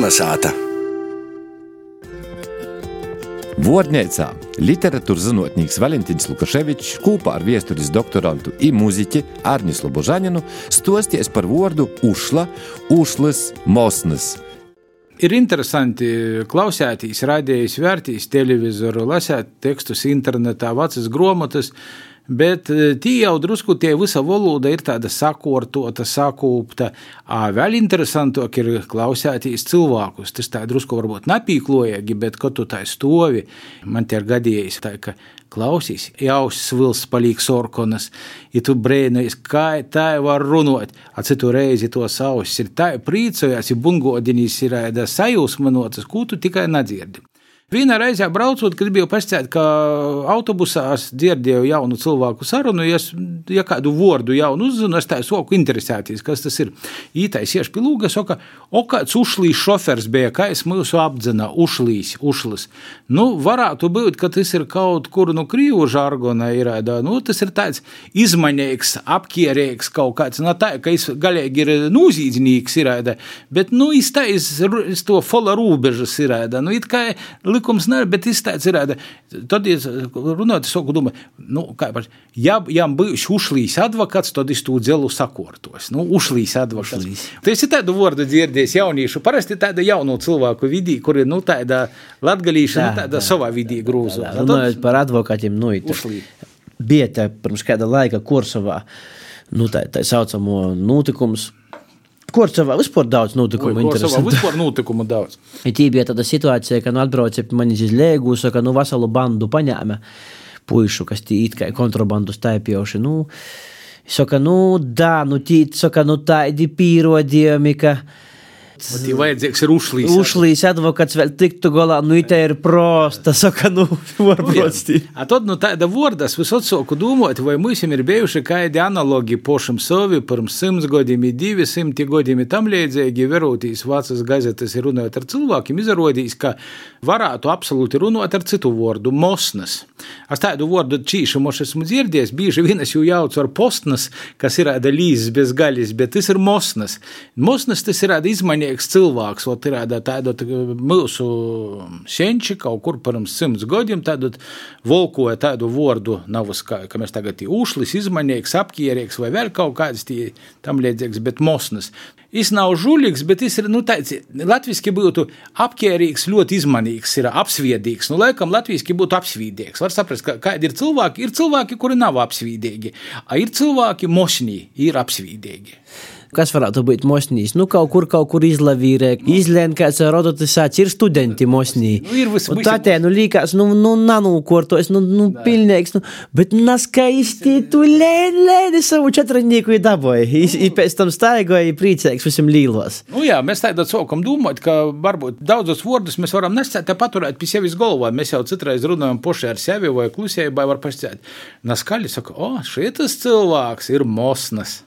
Kalnasāta! Vārnīcā literatūras zinātnēks Valentīns Lukaševičs kopā ar vēstures doktorantu un mūziķi Arnis Lobožaninu stosties par vārdu Ušla, Ušlas, Mosnas. Ir interesanti klausēties, radījis, vērtīs televizoru, lasīt tekstus internetā, vecas grāmatas. Bet tī jau drusku tie visa valoda ir tāda sakortota, sakūpta. Vēl interesantāk ir klausēties cilvēkus. Tas tā drusku varbūt nepīklojīgi, bet kad tu tā stovi, man tie ir gadījis tā, ka klausīs, jau svils paliek sorkonas, ja tu brēnojies, kā tā var runāt, a citu reizi to sausis ir tā prīcojas, ja bungodinīs ir sajūsmanotas, ko tu tikai nedzirdi. Vienā reizē braucot, kad biju pastāstījis, ka autobusā dzirdēju jaunu cilvēku sarunu, ja, ja kādu vārdu jaunu uzzinu, es tā soku interesēties, kas tas ir. Ītais ieši pie lūga, saka, o kāds ušlīs šofers bija, kā es mūsu apdzina, ušlīs, ušlis. Nu, varētu būt, ka tas ir kaut kur no nu, krīvu žargona ir, nu, tas ir tāds izmaņīgs, apkierīgs kaut kāds, no tā, ka es galīgi ir nūzīdzinīgs ir, bet, nu, es es, es to fola rūbežas ir, nu, it kā likums nav, bet izstāsts ir. Tad, runājot, es saku, domāju, nu, kā par, ja, ja būs ušlīs advokāts, tad es to dzelu sakortos. Nu, ušlīs advokāts. Ušlīs. Tas ir tādu vārdu dzirdējis jauniešu. Parasti tāda jaunu cilvēku vidī, kur ir, nu, tāda latgalīša, nu, tāda savā vidī grūzu. Runājot par advokātiem, nu, bija tā pirms kāda laika Kursavā, nu, tā, tā saucamo notikums Korsavā vispār daudz notikumu. Korsavā vispār notikumu daudz. Ja tī bija tāda situācija, ka nu atbrauca mani iz Lēgu, saka, nu vasalu bandu paņēma puišu, kas tī it kā kontrabandu staipjoši. Nu, saka, nu, da, nu, tī, saka, nu, tādi pīrodījumi, ka. Bet ir vajadzīgs ir ušlīs. Ušlīs advokāts vēl tiktu galā, nu, tā ir prosta, saka, nu, varbūt. A tad, nu, tāda vordas, visot soku domāt, vai mums ir bijuši kādi analogi pošam savi, pirms simts gadiem, divi simti gadiem, tam līdzīgi, verotīs vācas gazetes ir runājot ar cilvēkiem, izrādīs, ka varētu absolūti runāt ar citu vārdu - mosnas. Es tādu vārdu čīšu moš esmu dzirdējis, bieži vien es jau jaucu ar postnas, kas ir tāda līzes bez gaļas, bet tas ir mosnas. Mosnas tas ir tāda izmaiņa vienīgs cilvēks, ot, ir tāda mūsu senči kaut kur pirms simts gadiem, tādu volkoja tādu vārdu, nav kā, ka mēs tagad ūšlis, izmaņīgs, apkierīgs vai vēl kaut kāds tie tam līdzīgs, bet mosnas. Viņš nav žulīgs, bet viņš ir nu, tāds, latviešu būtu apkērīgs, ļoti izmanīgs, ir apsviedīgs. Nu, laikam, latviešu būtu apsvīdīgs. Var saprast, ka, kādi ir cilvēki. Ir cilvēki, kuri nav apsvīdīgi, ir cilvēki, mošņi, ir apsvīdīgi. Kas varētu būt mosnīs? Nu, kaut kur, kaut kur izlavīrē, izlēn, kāds rodotisāts ir studenti mosnī. Nu, ir visu, visu. Tā te, nu, līkās, nu, nu, nanūkortos, nu, nu, pilnīgs, nu, bet naskaisti tu lēn, lēn, savu četrnieku ir daboji. I pēc tam staigoja priecīgs visam līlos. Nu, jā, mēs tādā sākam domāt, ka varbūt daudzos vārdus mēs varam nestāt te paturēt pie sevis galvā. Mēs jau citreiz runājam poši ar sevi vai klusēju, vai var pastāstīt. Naskaļi saka, o, šitas cilvēks ir mosnas.